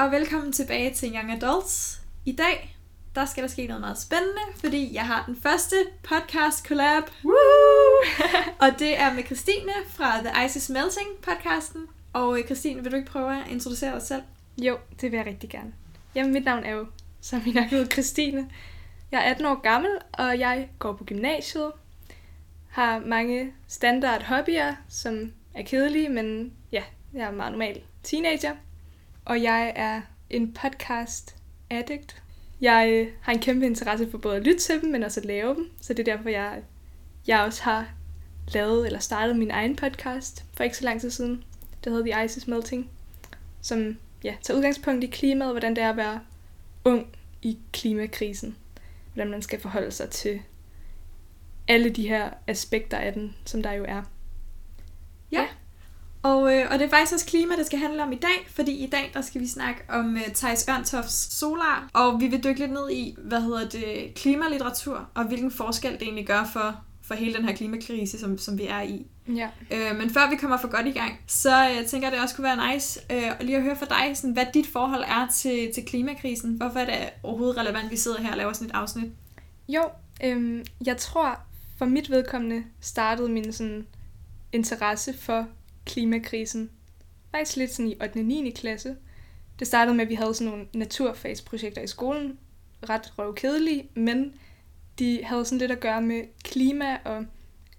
og velkommen tilbage til Young Adults. I dag, der skal der ske noget meget spændende, fordi jeg har den første podcast collab. Woo! og det er med Christine fra The Ice is Melting podcasten. Og øh, Christine, vil du ikke prøve at introducere dig selv? Jo, det vil jeg rigtig gerne. Jamen, mit navn er jo, som I nok ved, Christine. Jeg er 18 år gammel, og jeg går på gymnasiet. Har mange standard hobbyer, som er kedelige, men ja, jeg er meget normal teenager. Og jeg er en podcast addict. Jeg øh, har en kæmpe interesse for både at lytte til dem, men også at lave dem. Så det er derfor, jeg, jeg også har lavet eller startet min egen podcast for ikke så lang tid siden. Det hedder The Ice is Melting, som ja, tager udgangspunkt i klimaet, hvordan det er at være ung i klimakrisen. Hvordan man skal forholde sig til alle de her aspekter af den, som der jo er. Ja. Og, øh, og det er faktisk også klima, det skal handle om i dag, fordi i dag der skal vi snakke om øh, Thijs Ørntofs Solar, og vi vil dykke lidt ned i, hvad hedder det, klimalitteratur, og hvilken forskel det egentlig gør for, for hele den her klimakrise, som, som vi er i. Ja. Øh, men før vi kommer for godt i gang, så jeg tænker jeg, det også kunne være nice øh, lige at høre fra dig, sådan, hvad dit forhold er til, til klimakrisen. Hvorfor er det overhovedet relevant, at vi sidder her og laver sådan et afsnit? Jo, øhm, jeg tror for mit vedkommende startede min sådan interesse for klimakrisen faktisk lidt sådan i 8. og 9. klasse. Det startede med, at vi havde sådan nogle naturfagsprojekter i skolen, ret røvkedelige, men de havde sådan lidt at gøre med klima og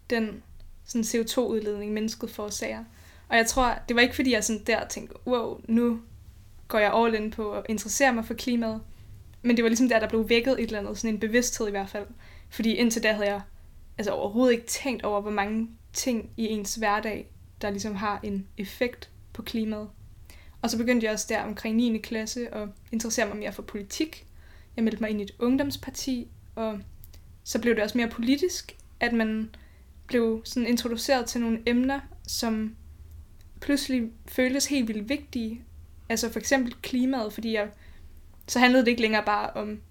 den sådan CO2-udledning, mennesket forårsager. Og jeg tror, det var ikke fordi, jeg sådan der tænkte, wow, nu går jeg all in på at interessere mig for klimaet. Men det var ligesom der, der blev vækket et eller andet, sådan en bevidsthed i hvert fald. Fordi indtil da havde jeg altså overhovedet ikke tænkt over, hvor mange ting i ens hverdag, der ligesom har en effekt på klimaet. Og så begyndte jeg også der omkring 9. klasse at interessere mig mere for politik. Jeg meldte mig ind i et ungdomsparti, og så blev det også mere politisk, at man blev sådan introduceret til nogle emner, som pludselig føltes helt vildt vigtige. Altså for eksempel klimaet, fordi jeg, så handlede det ikke længere bare om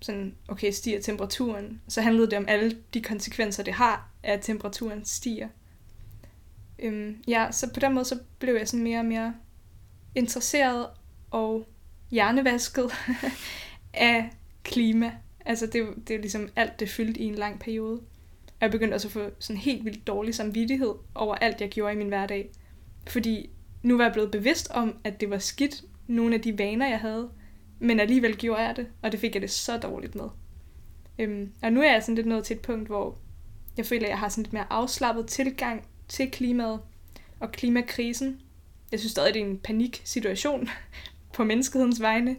sådan, okay, stiger temperaturen. Så handlede det om alle de konsekvenser, det har, at temperaturen stiger. Øhm, ja, så på den måde så blev jeg sådan mere og mere interesseret og hjernevasket af klima. Altså det, det er ligesom alt, det fyldte i en lang periode. Og jeg begyndte også at få sådan helt vildt dårlig samvittighed over alt, jeg gjorde i min hverdag. Fordi nu var jeg blevet bevidst om, at det var skidt, nogle af de vaner, jeg havde. Men alligevel gjorde jeg det, og det fik jeg det så dårligt med. Øhm, og nu er jeg sådan lidt nået til et punkt, hvor jeg føler, at jeg har sådan lidt mere afslappet tilgang til klimaet og klimakrisen. Jeg synes stadig, det er en paniksituation på menneskehedens vegne,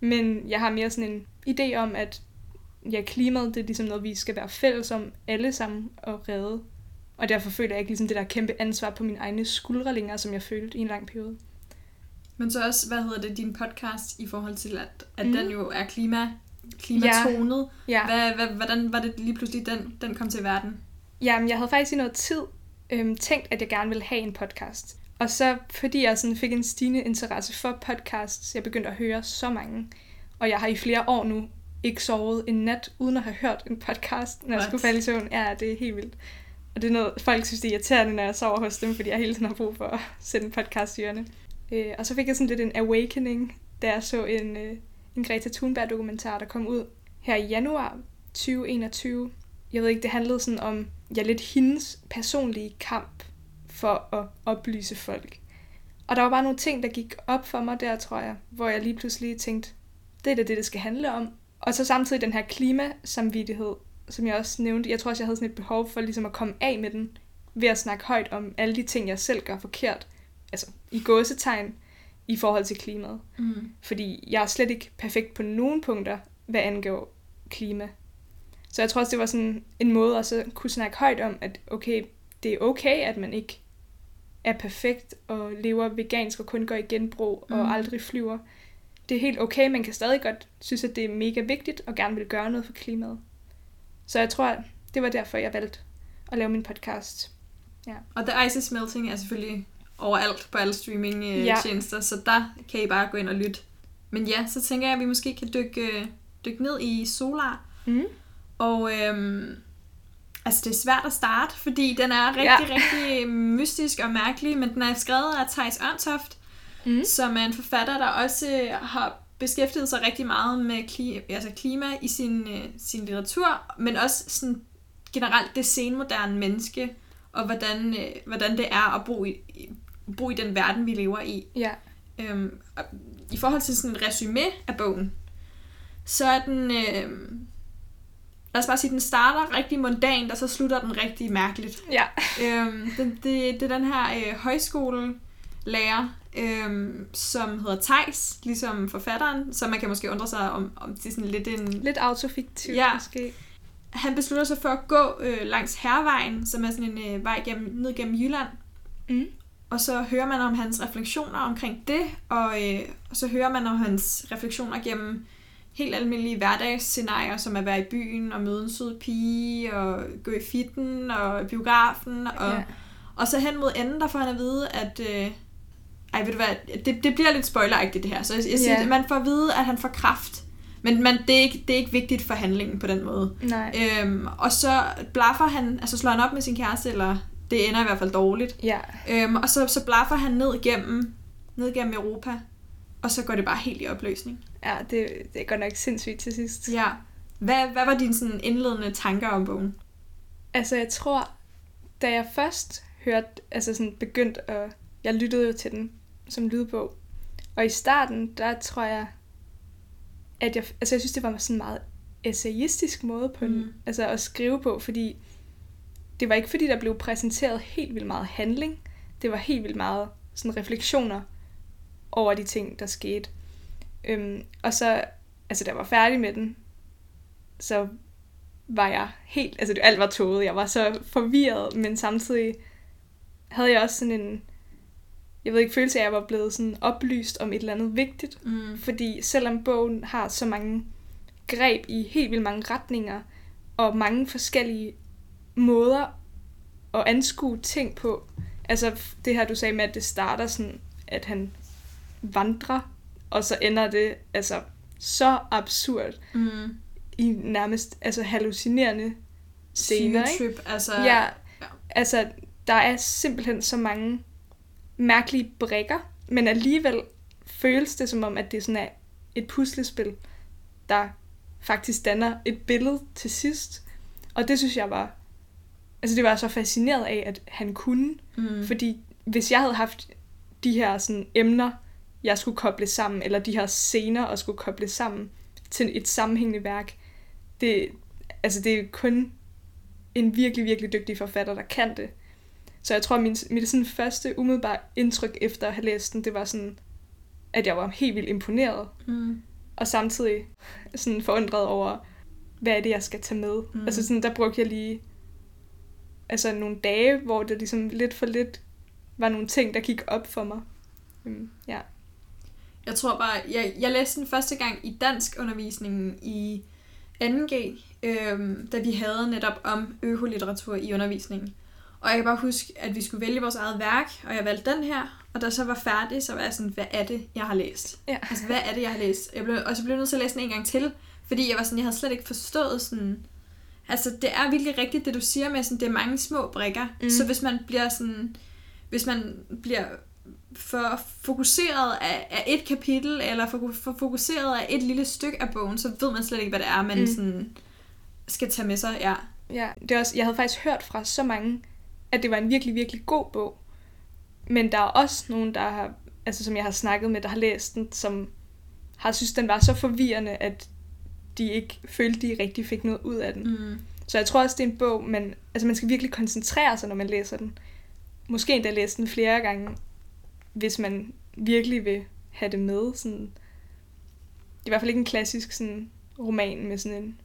men jeg har mere sådan en idé om, at ja, klimaet det er ligesom noget, vi skal være fælles om alle sammen og redde. Og derfor føler jeg ikke ligesom det der kæmpe ansvar på mine egne skuldre længere, som jeg følte i en lang periode. Men så også, hvad hedder det, din podcast i forhold til, at, at mm. den jo er klima, klimatonet. Ja. Ja. Hvad, hvad, hvordan var det lige pludselig, den, den kom til verden? Jamen, jeg havde faktisk i noget tid øhm, tænkt, at jeg gerne ville have en podcast. Og så fordi jeg sådan fik en stigende interesse for podcasts, jeg begyndte at høre så mange. Og jeg har i flere år nu ikke sovet en nat, uden at have hørt en podcast, når What? jeg skulle falde i søvn. Ja, det er helt vildt. Og det er noget, folk synes, det er irriterende, når jeg sover hos dem, fordi jeg hele tiden har brug for at sætte en podcast i ørene. Øh, og så fik jeg sådan lidt en awakening, da jeg så en, øh, en Greta Thunberg-dokumentar, der kom ud her i januar 2021. Jeg ved ikke, det handlede sådan om, ja, lidt hendes personlige kamp for at oplyse folk. Og der var bare nogle ting, der gik op for mig der, tror jeg, hvor jeg lige pludselig tænkte, det er da det, det skal handle om. Og så samtidig den her klimasamvittighed, som jeg også nævnte. Jeg tror også, jeg havde sådan et behov for ligesom at komme af med den, ved at snakke højt om alle de ting, jeg selv gør forkert. Altså i gåsetegn i forhold til klimaet. Mm. Fordi jeg er slet ikke perfekt på nogen punkter, hvad angår klima. Så jeg tror også, det var sådan en måde at så kunne snakke højt om, at okay, det er okay, at man ikke er perfekt og lever vegansk og kun går i genbrug og mm. aldrig flyver det er helt okay, man kan stadig godt synes, at det er mega vigtigt og gerne vil gøre noget for klimaet. Så jeg tror, det var derfor, jeg valgte at lave min podcast. Ja. Og The Ice is Melting er selvfølgelig overalt på alle streaming-tjenester, ja. så der kan I bare gå ind og lytte. Men ja, så tænker jeg, at vi måske kan dykke, dykke ned i Solar. Mm. Og øhm, altså, det er svært at starte, fordi den er rigtig, ja. rigtig mystisk og mærkelig, men den er skrevet af Thijs Ørntoft, mm. som er en forfatter, der også har beskæftiget sig rigtig meget med klima, altså klima i sin, øh, sin litteratur, men også sådan generelt det senmoderne menneske, og hvordan, øh, hvordan det er at bo i, bo i den verden, vi lever i. Ja. Øhm, I forhold til sådan et resume af bogen, så er den... Øh, lad os bare sige, den starter rigtig mondant, og så slutter den rigtig mærkeligt. Ja. Øhm, det, det, det er den her øh, højskolelærer, øhm, som hedder Tejs, ligesom forfatteren, så man kan måske undre sig om, om det er sådan lidt en... Lidt autofiktivt Ja. måske. Han beslutter sig for at gå øh, langs Hervejen, som er sådan en øh, vej gennem, ned gennem Jylland, Mm. og så hører man om hans refleksioner omkring det, og, øh, og så hører man om hans refleksioner gennem helt almindelige hverdagsscenarier, som at være i byen og møde en sød pige, og gå i fitten og biografen, og, Ja. og så hen mod enden, der får han at vide, at... Øh, ej, ved du hvad, det, det bliver lidt spoileragtigt det her, så jeg, jeg siger, yeah. man får at vide, at han får kraft, men man, det, er ikke, det er ikke vigtigt for handlingen på den måde. Nej. Øhm, og så blaffer han, altså slår han op med sin kæreste, eller det ender i hvert fald dårligt. Ja. Øhm, og så, så blaffer han ned gennem, ned gennem Europa, og så går det bare helt i opløsning. Ja, det, det er godt nok sindssygt til sidst. Ja. Hvad, hvad var dine sådan indledende tanker om bogen? Altså, jeg tror, da jeg først hørte, altså sådan begyndt at... Jeg lyttede jo til den som lydbog. Og i starten, der tror jeg, at jeg... Altså, jeg synes, det var sådan en meget essayistisk måde på Mm. altså at skrive på, fordi det var ikke fordi, der blev præsenteret helt vildt meget handling. Det var helt vildt meget sådan refleksioner over de ting, der skete. Øhm, og så, altså da jeg var færdig med den, så var jeg helt, altså det- alt var tåget. Jeg var så forvirret, men samtidig havde jeg også sådan en, jeg ved ikke, følelse af, at jeg var blevet sådan oplyst om et eller andet vigtigt. Mm. Fordi selvom bogen har så mange greb i helt vildt mange retninger, og mange forskellige måder at anskue ting på, altså det her, du sagde med, at det starter sådan, at han vandrer, og så ender det altså så absurd Mm. i nærmest altså hallucinerende scener? Trip, altså... Ja, ja. altså der er simpelthen så mange mærkelige brikker, men alligevel føles det som om, at det sådan er et puslespil, der faktisk danner et billede til sidst. Og det synes jeg var, altså det var jeg så fascineret af, at han kunne, Mm. fordi hvis jeg havde haft de her sådan, emner, jeg skulle koble sammen, eller de her scener, og skulle koble sammen til et sammenhængende værk, det, altså det er kun en virkelig, virkelig dygtig forfatter, der kan det. Så jeg tror, min, mit sådan første umiddelbare indtryk efter at have læst den, det var sådan, at jeg var helt vildt imponeret, Mm. og samtidig sådan forundret over, hvad er det, jeg skal tage med. Mm. Altså sådan, der brugte jeg lige altså nogle dage, hvor det ligesom lidt for lidt var nogle ting, der gik op for mig. Mm, ja. Jeg tror bare, jeg, jeg læste den første gang i dansk undervisningen i 2G, øhm, da vi havde netop om økolitteratur i undervisningen. Og jeg kan bare huske, at vi skulle vælge vores eget værk, og jeg valgte den her. Og da så var færdig, så var jeg sådan, hvad er det, jeg har læst? Ja. Altså, hvad er det, jeg har læst? Jeg blev, og så blev jeg nødt til at læse den en gang til, fordi jeg var sådan, jeg havde slet ikke forstået sådan... Altså, det er virkelig rigtigt, det du siger med, sådan, det er mange små brikker. Mm. Så hvis man bliver sådan... Hvis man bliver for fokuseret af, af et kapitel, eller for, for fokuseret af et lille stykke af bogen, så ved man slet ikke, hvad det er, man mm. Sådan skal tage med sig. Ja. ja det er også, jeg havde faktisk hørt fra så mange, at det var en virkelig, virkelig god bog. Men der er også nogen, der har, altså som jeg har snakket med, der har læst den, som har synes, den var så forvirrende, at de ikke følte, de rigtig fik noget ud af den. Mm. Så jeg tror også, det er en bog, men altså man skal virkelig koncentrere sig, når man læser den. Måske endda læse den flere gange, hvis man virkelig vil have det med. Sådan. Det er i hvert fald ikke en klassisk sådan, roman med sådan en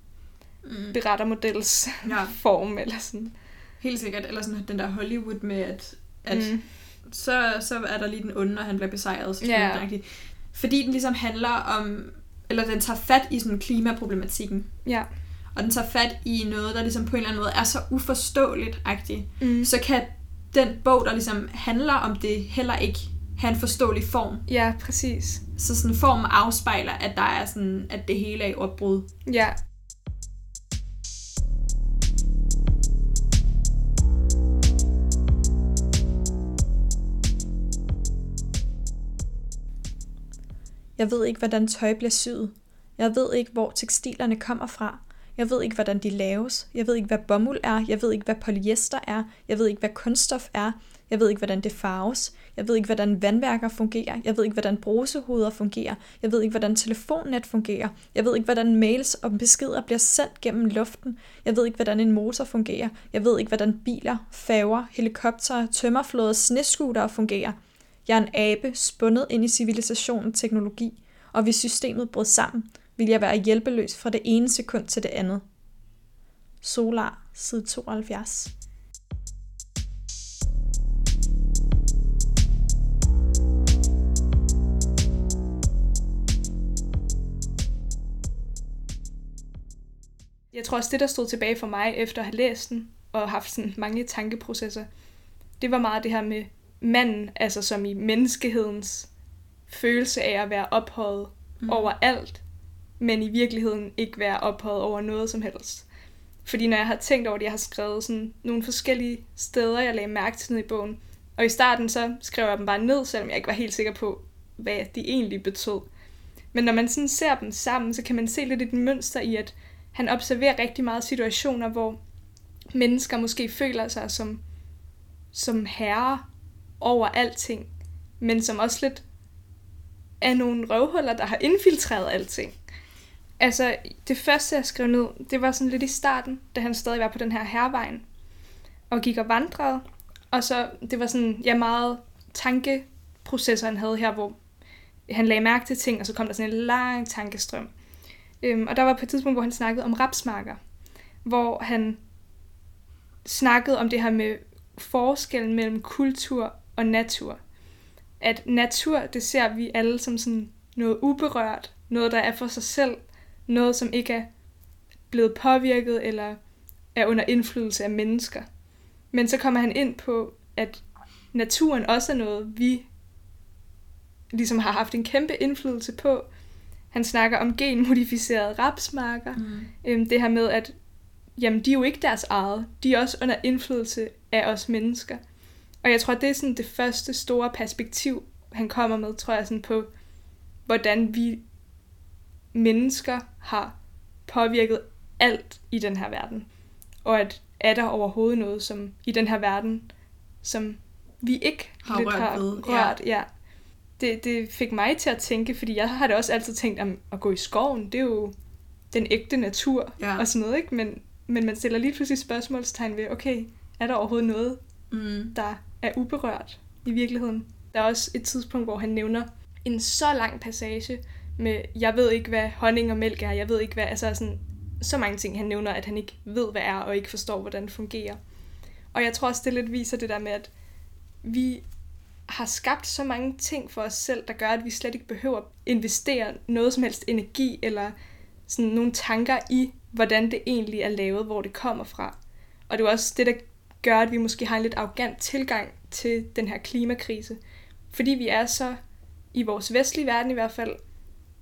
Mm. berettermodels Ja, form, eller sådan. helt sikkert. Eller sådan den der Hollywood med, at, at mm. Så, så er der lige den onde, og han bliver besejret. Så Ja. yeah. Fordi den ligesom handler om, eller den tager fat i sådan klimaproblematikken. Ja. Og den tager fat i noget, der ligesom på en eller anden måde er så uforståeligt-agtigt. Mm. Så kan den bog, der ligesom handler om det, heller ikke have en forståelig form. Ja, præcis. Så sådan formen afspejler, at der er sådan, at det hele er i opbrud. Ja. Jeg ved ikke, hvordan tøj bliver syet. Jeg ved ikke, hvor tekstilerne kommer fra. Jeg ved ikke, hvordan de laves. Jeg ved ikke, hvad bomuld er. Jeg ved ikke, hvad polyester er. Jeg ved ikke, hvad kunststof er. Jeg ved ikke, hvordan det farves. Jeg ved ikke, hvordan vandværker fungerer. Jeg ved ikke, hvordan brusehoveder fungerer. Jeg ved ikke, hvordan telefonnet fungerer. Jeg ved ikke, hvordan mails og beskeder bliver sendt gennem luften. Jeg ved ikke, hvordan en motor fungerer. Jeg ved ikke, hvordan biler, færger, helikoptere, tømmerflåder, sneskuter fungerer. Jeg er en abe, spundet ind i civilisationens teknologi, og hvis systemet brød sammen, ville jeg være hjælpeløs fra det ene sekund til det andet. Solar, side 72. Jeg tror også, det der stod tilbage for mig, efter at have læst den, og haft sådan mange tankeprocesser, det var meget det her med manden, altså som i menneskehedens følelse af at være ophøjet mm. over alt, men i virkeligheden ikke være ophøjet over noget som helst. Fordi når jeg har tænkt over det, jeg har skrevet sådan nogle forskellige steder, jeg lagde mærke til ned i bogen, og i starten så skrev jeg dem bare ned, selvom jeg ikke var helt sikker på, hvad de egentlig betød. Men når man sådan ser dem sammen, så kan man se lidt et mønster i, at han observerer rigtig meget situationer, hvor mennesker måske føler sig som, som herre over alting, men som også lidt er nogle røvhuller, der har infiltreret alting. Altså, det første, jeg skrev ned, det var sådan lidt i starten, da han stadig var på den her hervejen, og gik og vandrede. Og så, det var sådan, ja, meget tankeprocesser, han havde her, hvor han lagde mærke til ting, og så kom der sådan en lang tankestrøm. Øhm, og der var på et tidspunkt, hvor han snakkede om rapsmarker, hvor han snakkede om det her med forskellen mellem kultur og natur. At natur, det ser vi alle som sådan noget uberørt, noget, der er for sig selv, noget, som ikke er blevet påvirket eller er under indflydelse af mennesker. Men så kommer han ind på, at naturen også er noget, vi ligesom har haft en kæmpe indflydelse på, han snakker om genmodificerede rapsmarker. Mm. Øhm, det her med, at jamen, de er jo ikke deres eget. De er også under indflydelse af os mennesker. Og jeg tror, det er sådan det første store perspektiv, han kommer med, tror jeg, sådan på, hvordan vi mennesker har påvirket alt i den her verden. Og at er der overhovedet noget som i den her verden, som vi ikke har lidt rørt har ved, rørt. Ja. ja det, det fik mig til at tænke, fordi jeg har da også altid tænkt, at at gå i skoven, det er jo den ægte natur ja. og sådan noget, ikke? Men, men man stiller lige pludselig spørgsmålstegn ved, okay, er der overhovedet noget, mm. der er uberørt i virkeligheden? Der er også et tidspunkt, hvor han nævner en så lang passage med, jeg ved ikke, hvad honning og mælk er, jeg ved ikke, hvad, altså sådan, så mange ting, han nævner, at han ikke ved, hvad er, og ikke forstår, hvordan det fungerer. Og jeg tror også, det lidt viser det der med, at vi har skabt så mange ting for os selv, der gør, at vi slet ikke behøver at investere noget som helst energi eller sådan nogle tanker i, hvordan det egentlig er lavet, hvor det kommer fra. Og det er også det, der gør, at vi måske har en lidt arrogant tilgang til den her klimakrise. Fordi vi er så, i vores vestlige verden i hvert fald,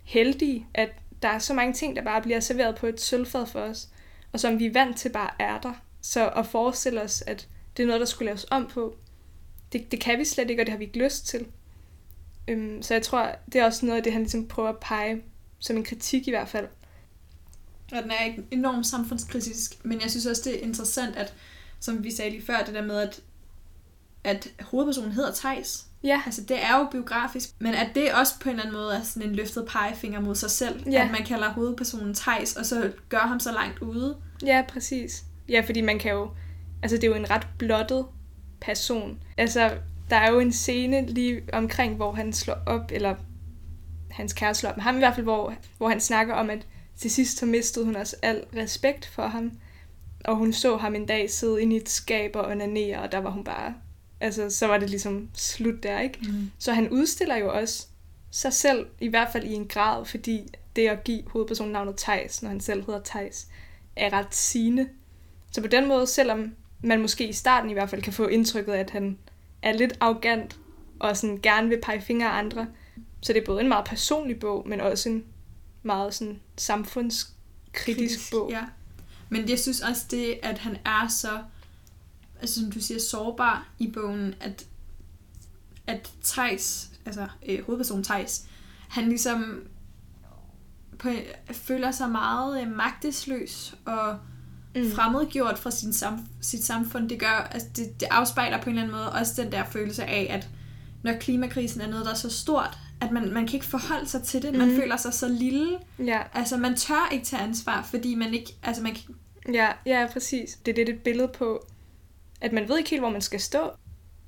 heldige, at der er så mange ting, der bare bliver serveret på et sølvfad for os, og som vi er vant til bare er der. Så at forestille os, at det er noget, der skulle laves om på, det, det kan vi slet ikke, og det har vi ikke lyst til. Øhm, så jeg tror, det er også noget af det, han ligesom prøver at pege som en kritik i hvert fald. Og den er enormt samfundskritisk, men jeg synes også, det er interessant, at, som vi sagde lige før, det der med, at, at hovedpersonen hedder Tejs. Ja. Altså, det er jo biografisk, men at det også på en eller anden måde er sådan en løftet pegefinger mod sig selv. Ja. At man kalder hovedpersonen Tejs, og så gør ham så langt ude. Ja, præcis. Ja, fordi man kan jo... Altså, det er jo en ret blottet person. Altså, der er jo en scene lige omkring, hvor han slår op, eller hans kæreste slår op med ham i hvert fald, hvor, hvor han snakker om, at til sidst så mistede hun også al respekt for ham. Og hun så ham en dag sidde inde i et skab og onanere, og der var hun bare... Altså, så var det ligesom slut der, ikke? Mm. Så han udstiller jo også sig selv, i hvert fald i en grad, fordi det at give hovedpersonen navnet Tejs, når han selv hedder Tejs, er ret sigende. Så på den måde, selvom man måske i starten i hvert fald kan få indtrykket at han er lidt arrogant og sådan gerne vil pege fingre af andre. Så det er både en meget personlig bog, men også en meget sådan samfundskritisk Kritisk, bog. Ja. Men jeg synes også det, at han er så, altså som du siger, sårbar i bogen, at, at Thijs, altså øh, hovedpersonen Thijs, han ligesom på, føler sig meget øh, magtesløs og mm. fremmedgjort fra sin sam, sit samfund. Det gør, altså det, det afspejler på en eller anden måde også den der følelse af, at når klimakrisen er noget, der er så stort, at man, man kan ikke forholde sig til det. Man mm. føler sig så lille. Ja. Altså, man tør ikke tage ansvar, fordi man ikke... Altså, man kan... Ja, ja, præcis. Det er lidt et billede på, at man ved ikke helt, hvor man skal stå.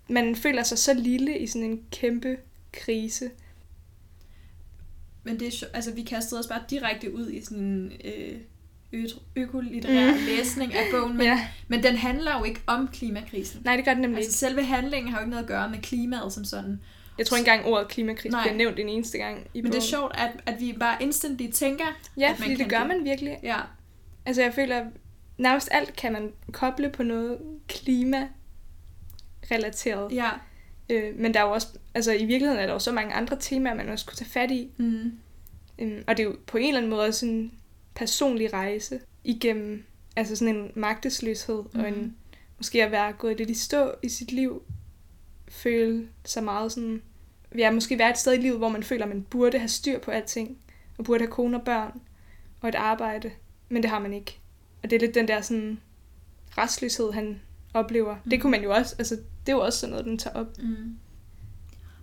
Man føler sig så lille i sådan en kæmpe krise. Men det er, altså, vi kastede os bare direkte ud i sådan en øh, økolitterær mm. læsning af bogen, men, ja. men den handler jo ikke om klimakrisen. Nej, det gør den nemlig altså, selve handlingen har jo ikke noget at gøre med klimaet som sådan. Jeg tror ikke engang ordet klimakrise bliver nævnt en eneste gang i Men det er sjovt, at, at vi bare instantly tænker, Ja, at man fordi det gør det. man virkelig. Ja. Altså jeg føler, nærmest alt kan man koble på noget klima-relateret. Ja. Øh, men der er jo også, altså i virkeligheden er der jo så mange andre temaer, man også kunne tage fat i. Mm. Øhm, og det er jo på en eller anden måde en personlig rejse igennem altså sådan en magtesløshed mm. og en mm. måske at være gået lidt i stå i sit liv, føle sig meget sådan ja, måske være et sted i livet, hvor man føler, at man burde have styr på alting, og burde have kone og børn, og et arbejde, men det har man ikke. Og det er lidt den der sådan restløshed, han oplever. Mm. Det kunne man jo også, altså det er jo også sådan noget, den tager op. Mm.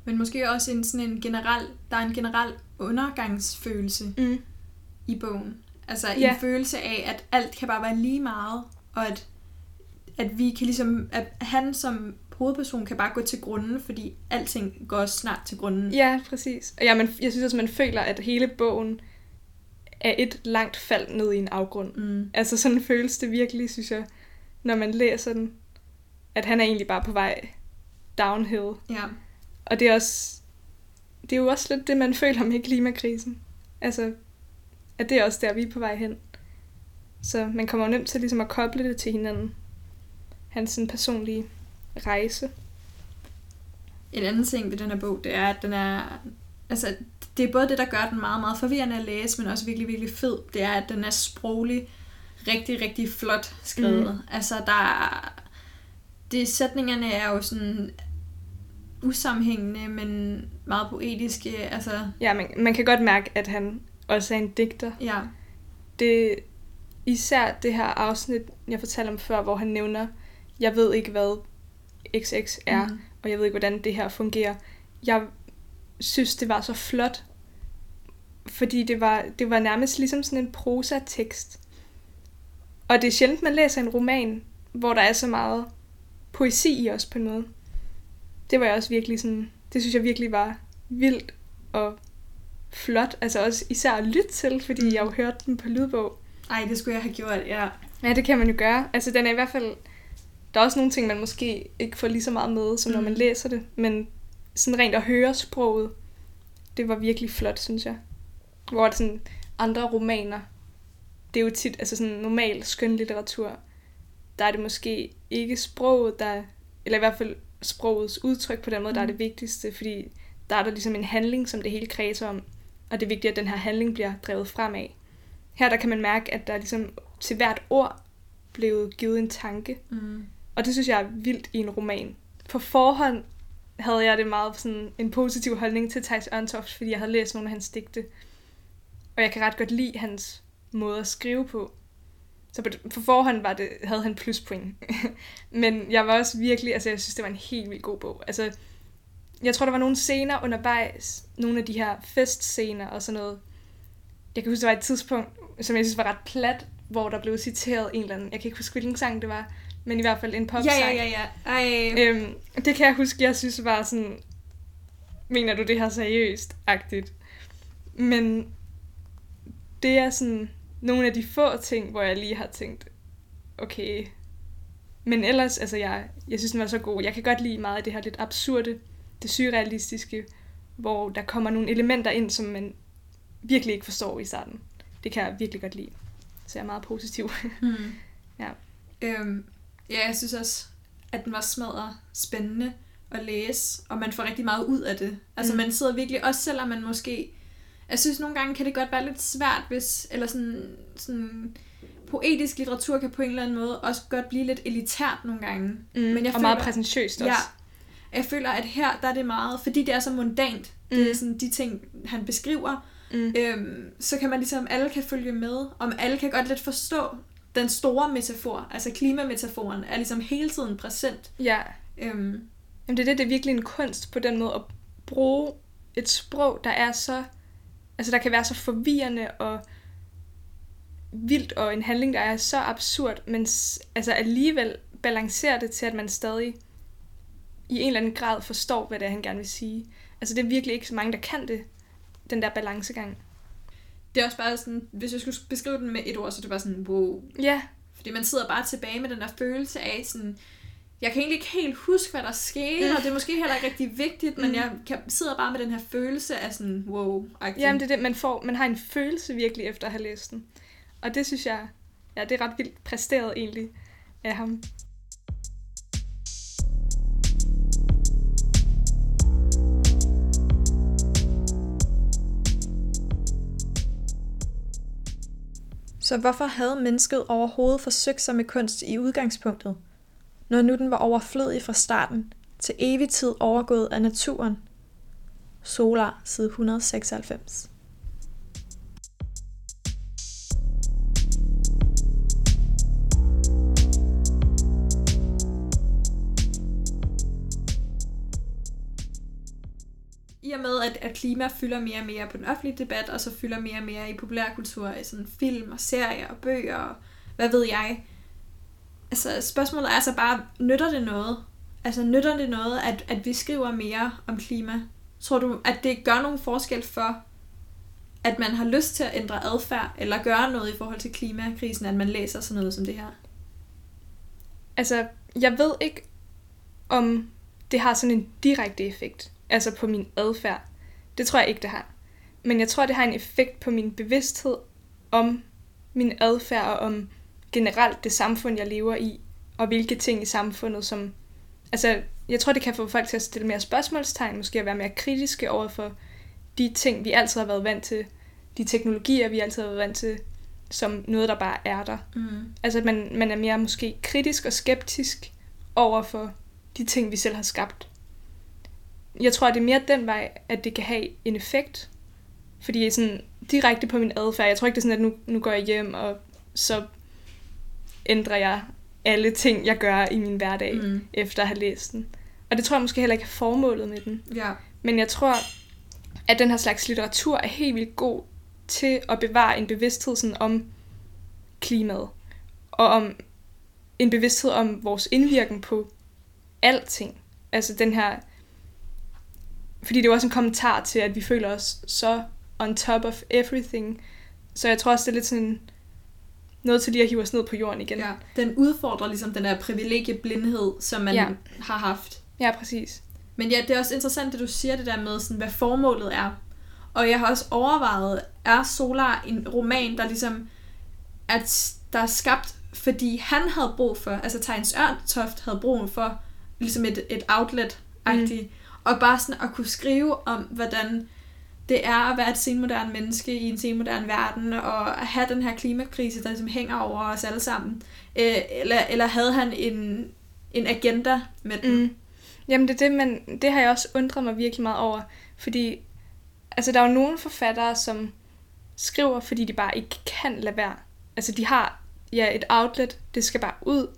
Men måske også en sådan en generel, der er en generel undergangsfølelse mm. i bogen. Altså en ja. følelse af, at alt kan bare være lige meget, og at, at vi kan ligesom, at han som hovedperson kan bare gå til grunden, fordi alting går snart til grunden. Ja, præcis. Og ja, man, jeg synes også, man føler, at hele bogen er et langt fald ned i en afgrund. Mm. Altså sådan føles det virkelig, synes jeg, når man læser den, at han er egentlig bare på vej downhill. Ja. Og det er også, det er jo også lidt det, man føler med klimakrisen. Altså, at det er også der, vi er på vej hen. Så man kommer nemt til ligesom at koble det til hinanden. Hans sådan personlige rejse. En anden ting ved den her bog, det er, at den er... Altså, det er både det, der gør den meget, meget forvirrende at læse, men også virkelig, virkelig fed. Det er, at den er sproglig rigtig, rigtig flot skrevet. Mm. Altså, der er... Det, sætningerne er jo sådan usammenhængende, men meget poetiske. Altså... Ja, man, man kan godt mærke, at han også er en digter. Ja. Det, især det her afsnit, jeg fortalte om før, hvor han nævner, jeg ved ikke, hvad XX er, mm. og jeg ved ikke, hvordan det her fungerer. Jeg synes, det var så flot, fordi det var, det var nærmest ligesom sådan en prosa-tekst. Og det er sjældent, man læser en roman, hvor der er så meget poesi i os på en måde. Det var jeg også virkelig sådan, det synes jeg virkelig var vildt og flot, altså også især at lytte til, fordi mm. jeg jo hørte den på lydbog. Ej, det skulle jeg have gjort, ja. Ja, det kan man jo gøre. Altså, den er i hvert fald der er også nogle ting, man måske ikke får lige så meget med, som når man mm. læser det, men sådan rent at høre sproget, det var virkelig flot, synes jeg. Hvor det sådan andre romaner, det er jo tit, altså sådan normal skønlitteratur, der er det måske ikke sproget, der, eller i hvert fald sprogets udtryk på den måde, mm. der er mm. det vigtigste, fordi der er der ligesom en handling, som det hele kredser om, og det er vigtigt, at den her handling bliver drevet fremad. Her der kan man mærke, at der ligesom til hvert ord blevet givet en tanke. Mm. Og det synes jeg er vildt i en roman. På forhånd havde jeg det meget sådan en positiv holdning til Thijs Ørntoft, fordi jeg havde læst nogle af hans digte. Og jeg kan ret godt lide hans måde at skrive på. Så på, på forhånd var det, havde han pluspoint. Men jeg var også virkelig, altså jeg synes, det var en helt vildt god bog. Altså, jeg tror, der var nogle scener undervejs, nogle af de her festscener og sådan noget. Jeg kan huske, der var et tidspunkt, som jeg synes var ret plat, hvor der blev citeret en eller anden, jeg kan ikke huske, hvilken sang det var, men i hvert fald en popsang. Ja, ja, ja, ja. Ej. Øhm, det kan jeg huske, jeg synes var sådan, mener du det her seriøst? Agtigt. Men det er sådan nogle af de få ting, hvor jeg lige har tænkt, okay. Men ellers, altså jeg, jeg synes, den var så god. Jeg kan godt lide meget af det her lidt absurde, det surrealistiske, hvor der kommer nogle elementer ind, som man virkelig ikke forstår i starten. Det kan jeg virkelig godt lide. Så jeg er meget positiv. Mm. ja. Øhm, Ja, jeg synes også, at den var smadret spændende at læse, og man får rigtig meget ud af det. Altså mm. man sidder virkelig, også selvom man måske... Jeg synes nogle gange kan det godt være lidt svært, hvis... Eller sådan, sådan poetisk litteratur kan på en eller anden måde også godt blive lidt elitært nogle gange. Mm, Men jeg og føler, meget præsentøst også. Ja, jeg føler, at her der er det meget, fordi det er så mundant, Mm. Det er Mm. sådan de ting, han beskriver. Mm. Øhm, så kan man ligesom, alle kan følge med, om alle kan godt lidt forstå den store metafor, altså klimametaforen, er ligesom hele tiden præsent. Ja. Øhm, Jamen det er det, det er virkelig en kunst på den måde at bruge et sprog, der er så, altså der kan være så forvirrende og vildt, og en handling, der er så absurd, men altså alligevel balancerer det til, at man stadig i en eller anden grad forstår, hvad det er, han gerne vil sige. Altså det er virkelig ikke så mange, der kan det, den der balancegang. det er også bare sådan, hvis jeg skulle beskrive den med et ord, så er det bare sådan, wow. Ja, Fordi man sidder bare tilbage med den der følelse af sådan, jeg kan egentlig ikke helt huske, hvad der skete, Mm. og det er måske heller ikke rigtig vigtigt, men Mm. jeg kan, sidder bare med den her følelse af sådan, wow. Jamen, det er det, man får. Man har en følelse virkelig efter at have læst den. Og det synes jeg, ja, det er ret vildt præsteret egentlig af ham. Så hvorfor havde mennesket overhovedet forsøgt sig med kunst i udgangspunktet, når nu den var overflødig fra starten, til evig tid overgået af naturen? Solar, side 196. I og med, at, at klima fylder mere og mere på den offentlige debat, og så fylder mere og mere i populærkultur, i sådan film og serier og bøger og hvad ved jeg. Altså spørgsmålet er så bare, nytter det noget? Altså nytter det noget, at, at vi skriver mere om klima? Tror du, at det gør nogen forskel for, at man har lyst til at ændre adfærd, eller gøre noget i forhold til klimakrisen, at man læser sådan noget som det her? Altså, jeg ved ikke, om det har sådan en direkte effekt, altså på min adfærd. Det tror jeg ikke, det har. Men jeg tror, det har en effekt på min bevidsthed om min adfærd og om generelt det samfund, jeg lever i, og hvilke ting i samfundet, som... Altså, jeg tror, det kan få folk til at stille mere spørgsmålstegn, måske at være mere kritiske over for de ting, vi altid har været vant til, de teknologier, vi altid har været vant til, som noget, der bare er der. Mm. Altså, at man, man er mere måske kritisk og skeptisk over for de ting, vi selv har skabt. Jeg tror, det er mere den vej, at det kan have en effekt. Fordi sådan direkte på min adfærd, jeg tror ikke, det er sådan, at nu, nu går jeg hjem, og så ændrer jeg alle ting, jeg gør i min hverdag, mm. Mm. efter at have læst den. Og det tror jeg måske heller ikke er formålet med den. Ja. Men jeg tror, at den her slags litteratur er helt vildt god til at bevare en bevidsthed sådan om klimaet. Og om en bevidsthed om vores indvirken på alting. Altså den her... Fordi det er også en kommentar til, at vi føler os så on top of everything. Så jeg tror også, det er lidt sådan noget til lige at hive os ned på jorden igen. ja. Den udfordrer ligesom den der privilegieblindhed, som man Ja. har haft. ja præcis. Men ja, det er også interessant, at du siger det der med, sådan, hvad formålet er. Og jeg har også overvejet, er Solar en roman, der ligesom at der er skabt, fordi han havde brug for, altså Tegns Ørntoft havde brug for, ligesom et, et outlet-agtigt, mm og bare sådan at kunne skrive om, hvordan det er at være et senmoderne menneske i en senmoderne verden, og at have den her klimakrise, der ligesom hænger over os alle sammen. Øh, eller, eller havde han en, en agenda med den? Mm. Jamen det er det, men det har jeg også undret mig virkelig meget over, fordi altså der er jo nogle forfattere, som skriver, fordi de bare ikke kan lade være. Altså de har ja, et outlet, det skal bare ud.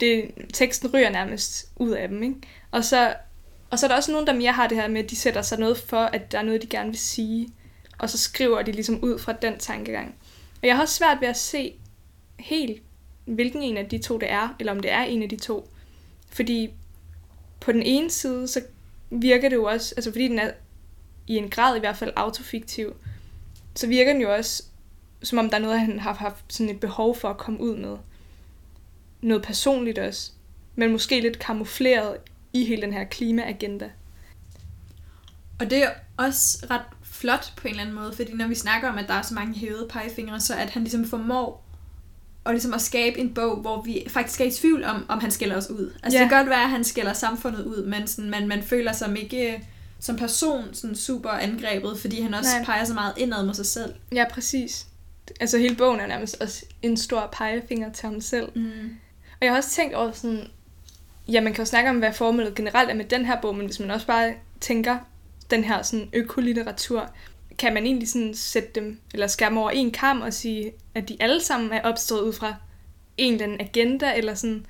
Det, teksten ryger nærmest ud af dem, ikke? Og så, og så er der også nogen, der mere har det her med, at de sætter sig noget for, at der er noget, de gerne vil sige. Og så skriver de ligesom ud fra den tankegang. Og jeg har også svært ved at se helt, hvilken en af de to det er, eller om det er en af de to. Fordi på den ene side, så virker det jo også, altså fordi den er i en grad i hvert fald autofiktiv, så virker den jo også, som om der er noget, han har haft sådan et behov for at komme ud med. Noget personligt også, men måske lidt kamufleret i hele den her klimaagenda. Og det er også ret flot på en eller anden måde, fordi når vi snakker om, at der er så mange hævede pegefingre, så at han ligesom formår og ligesom at skabe en bog, hvor vi faktisk er i tvivl om, om han skiller os ud. Altså Ja. det kan godt være, at han skiller samfundet ud, men sådan, man, man føler sig ikke øh, som person sådan super angrebet, fordi han også. Nej. peger så meget indad mod sig selv. Ja, præcis. Altså hele bogen er nærmest også en stor pegefinger til ham selv. Mm. Og jeg har også tænkt over sådan, ja, man kan jo snakke om, hvad formålet generelt er med den her bog, men hvis man også bare tænker den her sådan økolitteratur, kan man egentlig sådan sætte dem, eller skærme over en kam og sige, at de alle sammen er opstået ud fra en eller anden agenda, eller sådan,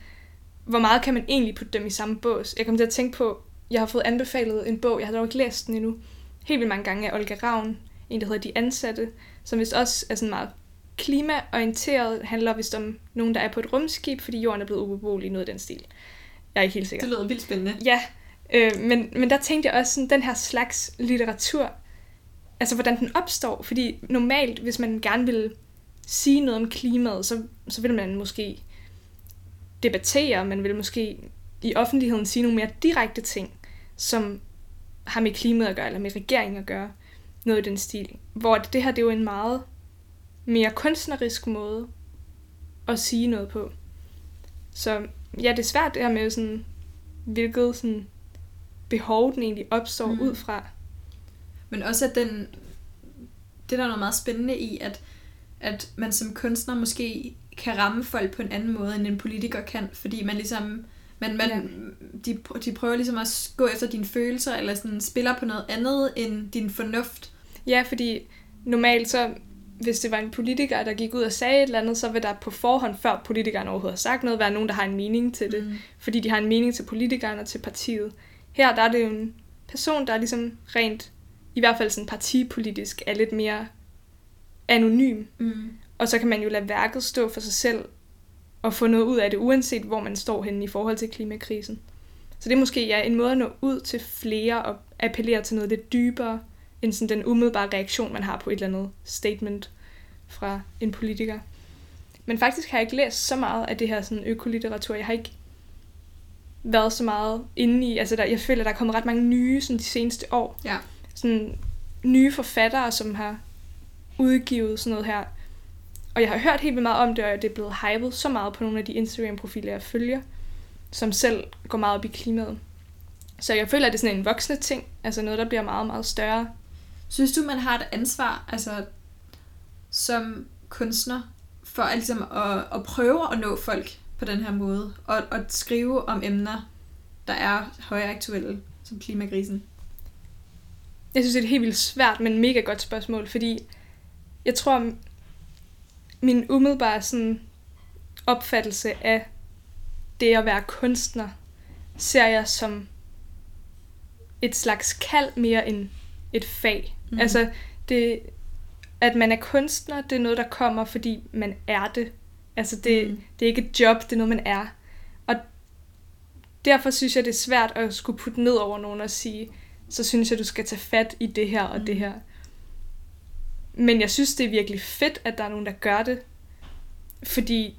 hvor meget kan man egentlig putte dem i samme bås? Jeg kom til at tænke på, jeg har fået anbefalet en bog, jeg har dog ikke læst den endnu, helt vildt mange gange af Olga Ravn, en der hedder De Ansatte, som vist også er sådan meget klimaorienteret, handler vist om nogen, der er på et rumskib, fordi jorden er blevet ubeboelig, noget af den stil. Jeg er ikke helt sikker. Det lyder vildt spændende. Ja, øh, men, men der tænkte jeg også sådan, den her slags litteratur, altså hvordan den opstår, fordi normalt, hvis man gerne vil sige noget om klimaet, så, så vil man måske debattere, man vil måske i offentligheden sige nogle mere direkte ting, som har med klimaet at gøre, eller med regeringen at gøre, noget i den stil. Hvor det her, det er jo en meget mere kunstnerisk måde at sige noget på. Så ja, det er svært det her med sådan, hvilket sådan behov den egentlig opstår mm. ud fra. Men også at den, det der er noget meget spændende i, at, at man som kunstner måske kan ramme folk på en anden måde, end en politiker kan, fordi man ligesom, man, man, ja. de, de prøver ligesom at gå efter dine følelser, eller sådan spiller på noget andet end din fornuft. Ja, fordi normalt så, hvis det var en politiker, der gik ud og sagde et eller andet, så vil der på forhånd, før politikeren overhovedet har sagt noget, være nogen, der har en mening til det. Mm. Fordi de har en mening til politikeren og til partiet. Her der er det jo en person, der er ligesom rent, i hvert fald sådan partipolitisk, er lidt mere anonym. Mm. Og så kan man jo lade værket stå for sig selv og få noget ud af det, uanset hvor man står henne i forhold til klimakrisen. Så det er måske ja, en måde at nå ud til flere og appellere til noget lidt dybere, end sådan den umiddelbare reaktion, man har på et eller andet statement fra en politiker. Men faktisk har jeg ikke læst så meget af det her sådan økolitteratur. Jeg har ikke været så meget inde i, altså der, jeg føler, der er kommet ret mange nye sådan de seneste år. Ja. Sådan nye forfattere, som har udgivet sådan noget her. Og jeg har hørt helt vildt meget om det, og det er blevet hypet så meget på nogle af de Instagram-profiler, jeg følger, som selv går meget op i klimaet. Så jeg føler, at det er sådan en voksende ting, altså noget, der bliver meget, meget større. Synes du, man har et ansvar, altså som kunstner, for at, ligesom at, at prøve at nå folk på den her måde, og at skrive om emner, der er højaktuelle, som klimakrisen? Jeg synes, det er et helt vildt svært, men mega godt spørgsmål, fordi jeg tror, min umiddelbare sådan, opfattelse af det at være kunstner, ser jeg som et slags kald mere end et fag. Mm. Altså, det, at man er kunstner, det er noget, der kommer, fordi man er det. Altså, det, mm. det er ikke et job, det er noget, man er. Og derfor synes jeg, det er svært at skulle putte ned over nogen og sige, så synes jeg, du skal tage fat i det her og mm. det her. Men jeg synes, det er virkelig fedt, at der er nogen, der gør det. Fordi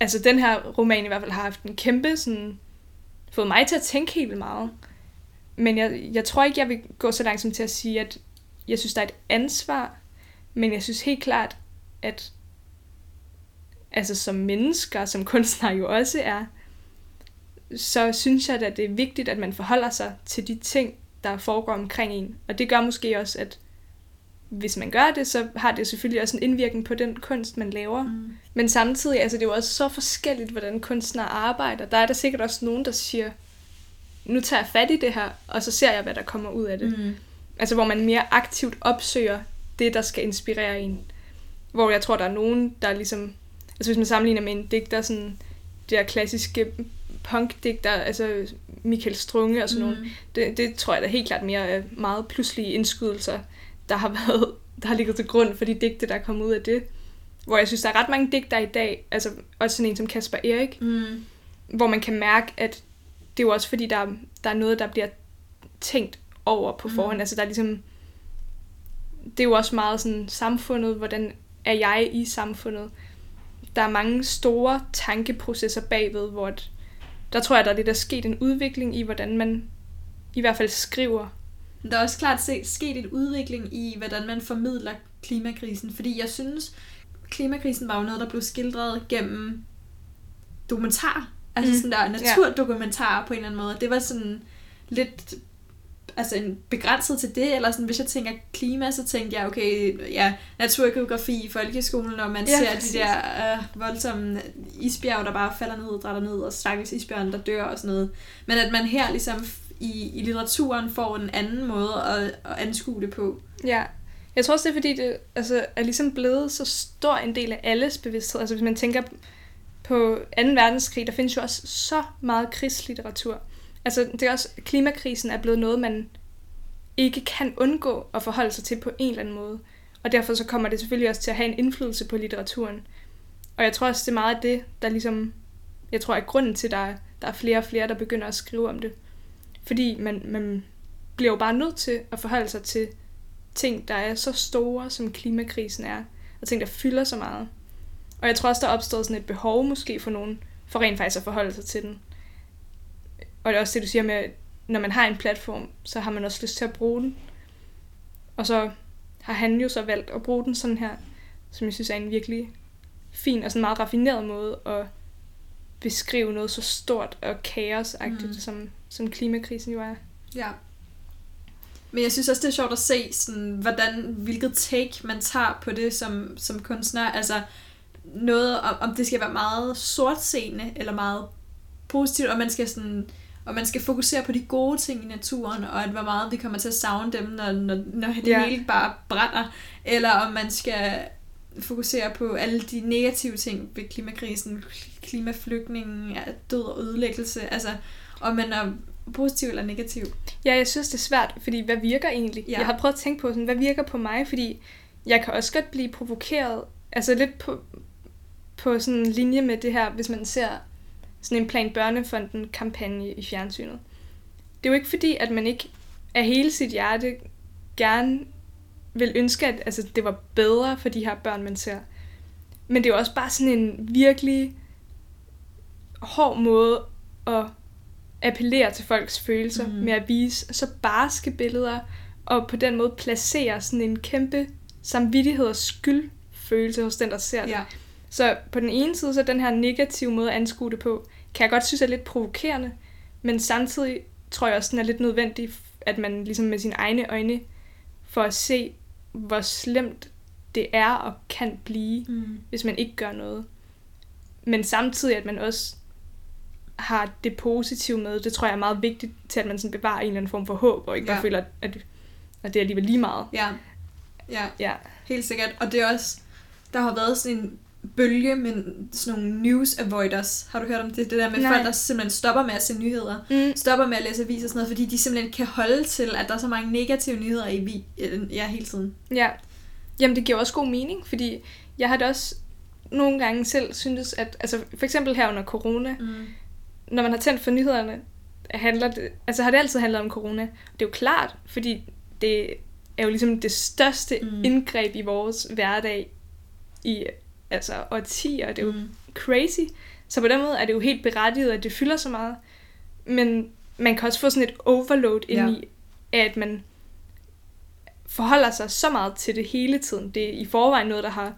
altså den her roman i hvert fald har haft en kæmpe sådan, fået mig til at tænke helt meget. Men jeg, jeg tror ikke, jeg vil gå så langt som til at sige, at jeg synes, der er et ansvar, men jeg synes helt klart, at altså som mennesker, som kunstnere jo også er, så synes jeg, at det er vigtigt, at man forholder sig til de ting, der foregår omkring en. Og det gør måske også, at hvis man gør det, så har det selvfølgelig også en indvirkning på den kunst, man laver. Mm. Men samtidig, altså det er jo også så forskelligt, hvordan kunstnere arbejder. Der er der sikkert også nogen, der siger, nu tager jeg fat i det her, og så ser jeg, hvad der kommer ud af det. Mm. Altså hvor man mere aktivt opsøger det, der skal inspirere en. Hvor jeg tror, der er nogen, der ligesom... Altså hvis man sammenligner med en digter, sådan det der klassiske punkdigter, altså Michael Strunge og sådan mm. noget, det, det tror jeg da helt klart mere er meget pludselige indskydelser, der har været, der har ligget til grund for de digte, der er kommet ud af det. Hvor jeg synes, der er ret mange digter i dag, altså også sådan en som Kasper Erik, mm. hvor man kan mærke, at det er jo også fordi, der, der er noget, der bliver tænkt over på mm. forhånd. Mm. Altså der er ligesom, det er jo også meget sådan samfundet, hvordan er jeg i samfundet. Der er mange store tankeprocesser bagved, hvor der tror jeg, der er lidt der sket en udvikling i, hvordan man i hvert fald skriver der er også klart sket en udvikling i, hvordan man formidler klimakrisen, fordi jeg synes, klimakrisen var jo noget, der blev skildret gennem dokumentar. Altså mm. sådan der naturdokumentar på en eller anden måde. Det var sådan lidt altså en begrænset til det, eller sådan, hvis jeg tænker klima, så tænker jeg, okay, ja, naturgeografi i folkeskolen, og man ja, ser præcis. de der uh, voldsomme isbjerg, der bare falder ned og drætter ned, og stakkels isbjørn, der dør og sådan noget. Men at man her ligesom i, i litteraturen får en anden måde at, at anskue det på. Ja, jeg tror også, det er fordi, det altså, er ligesom blevet så stor en del af alles bevidsthed. Altså hvis man tænker på 2. verdenskrig, der findes jo også så meget krigslitteratur. Altså det er også, klimakrisen er blevet noget, man ikke kan undgå at forholde sig til på en eller anden måde. Og derfor så kommer det selvfølgelig også til at have en indflydelse på litteraturen. Og jeg tror også, det er meget af det, der ligesom... Jeg tror, at grunden til, at der der er flere og flere, der begynder at skrive om det. Fordi man, man bliver jo bare nødt til at forholde sig til ting, der er så store, som klimakrisen er. Og ting, der fylder så meget. Og jeg tror også, der er opstået sådan et behov måske for nogen, for rent faktisk at forholde sig til den. Og det er også det, du siger med, når man har en platform, så har man også lyst til at bruge den. Og så har han jo så valgt at bruge den sådan her, som jeg synes er en virkelig fin og sådan meget raffineret måde at beskrive noget så stort og kaosagtigt, mm. som, som klimakrisen jo er. Ja. Men jeg synes også, det er sjovt at se, sådan, hvordan, hvilket take man tager på det som, som kunstner. Altså noget, om, om det skal være meget sortseende, eller meget positivt, og man skal sådan og man skal fokusere på de gode ting i naturen, og at hvor meget vi kommer til at savne dem, når, når, når det ja. hele bare brænder, eller om man skal fokusere på alle de negative ting ved klimakrisen, klimaflygtningen, død og ødelæggelse, altså om man er positiv eller negativ. Ja, jeg synes, det er svært, fordi hvad virker egentlig? Ja. Jeg har prøvet at tænke på, sådan, hvad virker på mig, fordi jeg kan også godt blive provokeret, altså lidt på, på sådan en linje med det her, hvis man ser sådan en Plan Børnefonden kampagne i fjernsynet. Det er jo ikke fordi, at man ikke af hele sit hjerte gerne vil ønske, at altså, det var bedre for de her børn, man ser. Men det er jo også bare sådan en virkelig hård måde at appellere til folks følelser mm. med at vise så barske billeder, og på den måde placere sådan en kæmpe samvittighed og skyldfølelse hos den, der ser det. Ja. Så på den ene side, så den her negative måde at anskue det på, kan jeg godt synes er lidt provokerende, men samtidig tror jeg også, den er lidt nødvendig, at man ligesom med sine egne øjne får at se, hvor slemt det er og kan blive, mm. hvis man ikke gør noget. Men samtidig, at man også har det positive med, det tror jeg er meget vigtigt til, at man sådan bevarer en eller anden form for håb, og ikke bare ja. føler, at, at det er alligevel lige meget. Ja. ja, ja, helt sikkert. Og det er også, der har været sådan en bølge med sådan nogle news avoiders. Har du hørt om det? Det der med Nej. folk, der simpelthen stopper med at se nyheder. Mm. Stopper med at læse aviser og sådan noget, fordi de simpelthen kan holde til, at der er så mange negative nyheder i vi ja, hele tiden. Ja. Jamen, det giver også god mening, fordi jeg har det også nogle gange selv syntes, at altså for eksempel her under corona, mm. når man har tændt for nyhederne, handler det, altså har det altid handlet om corona. Det er jo klart, fordi det er jo ligesom det største mm. indgreb i vores hverdag i altså årtier, det er jo mm. crazy. Så på den måde er det jo helt berettiget, at det fylder så meget. Men man kan også få sådan et overload ind ja. i, at man forholder sig så meget til det hele tiden. Det er i forvejen noget, der har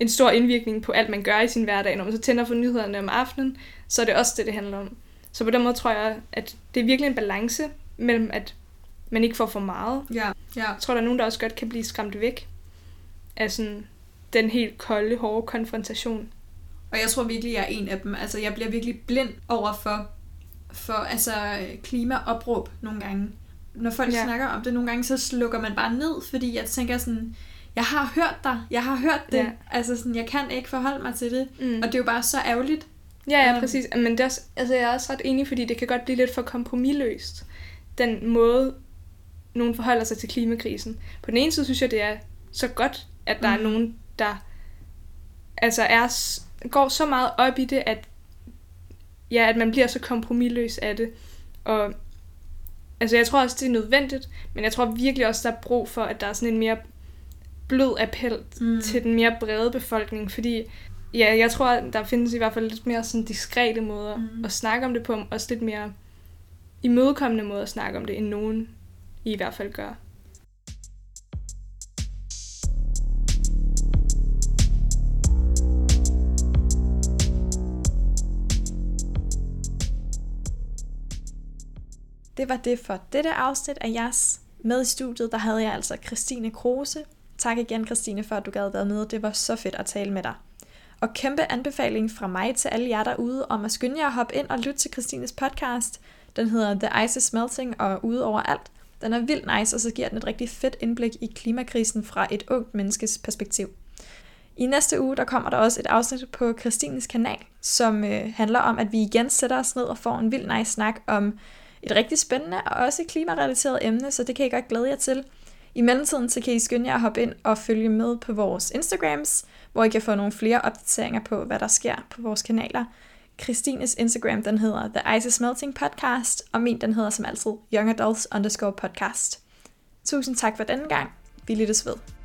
en stor indvirkning på alt, man gør i sin hverdag. Når man så tænder for nyhederne om aftenen, så er det også det, det handler om. Så på den måde tror jeg, at det er virkelig en balance mellem, at man ikke får for meget. Ja, ja. Jeg tror, der er nogen, der også godt kan blive skræmt væk af sådan den helt kolde, hårde konfrontation. Og jeg tror virkelig, jeg er en af dem. Altså, jeg bliver virkelig blind over for, for altså, klimaopråb nogle gange. Når folk ja. snakker om det nogle gange, så slukker man bare ned, fordi jeg tænker sådan, jeg har hørt dig, jeg har hørt det. Ja. Altså sådan, jeg kan ikke forholde mig til det. Mm. Og det er jo bare så ærgerligt. Ja, ja, um, præcis. Men det er også, altså, jeg er også ret enig, fordi det kan godt blive lidt for kompromilløst. Den måde, nogen forholder sig til klimakrisen. På den ene side synes jeg, det er så godt, at der mm. er nogen, der altså er, går så meget op i det, at, ja, at man bliver så kompromilløs af det. Og altså, jeg tror også, det er nødvendigt, men jeg tror virkelig også, der er brug for, at der er sådan en mere blød appel mm. til den mere brede befolkning, fordi ja, jeg tror, der findes i hvert fald lidt mere sådan diskrete måder mm. at snakke om det på, også lidt mere imødekommende måder at snakke om det, end nogen i hvert fald gør. Det var det for dette afsnit af jeres. Med i studiet, der havde jeg altså Christine Kruse. Tak igen, Christine, for at du gad være med. Det var så fedt at tale med dig. Og kæmpe anbefaling fra mig til alle jer derude om at skynde jer at hoppe ind og lytte til Christines podcast. Den hedder The Ice is Melting og ude over alt. Den er vildt nice, og så giver den et rigtig fedt indblik i klimakrisen fra et ungt menneskes perspektiv. I næste uge, der kommer der også et afsnit på Christines kanal, som øh, handler om, at vi igen sætter os ned og får en vild nice snak om et rigtig spændende og også klimarelateret emne, så det kan I godt glæde jer til. I mellemtiden så kan I skynde jer at hoppe ind og følge med på vores Instagrams, hvor I kan få nogle flere opdateringer på, hvad der sker på vores kanaler. Christines Instagram, den hedder The Ice is Melting Podcast, og min, den hedder som altid Young Adults underscore podcast. Tusind tak for denne gang. Vi lyttes ved.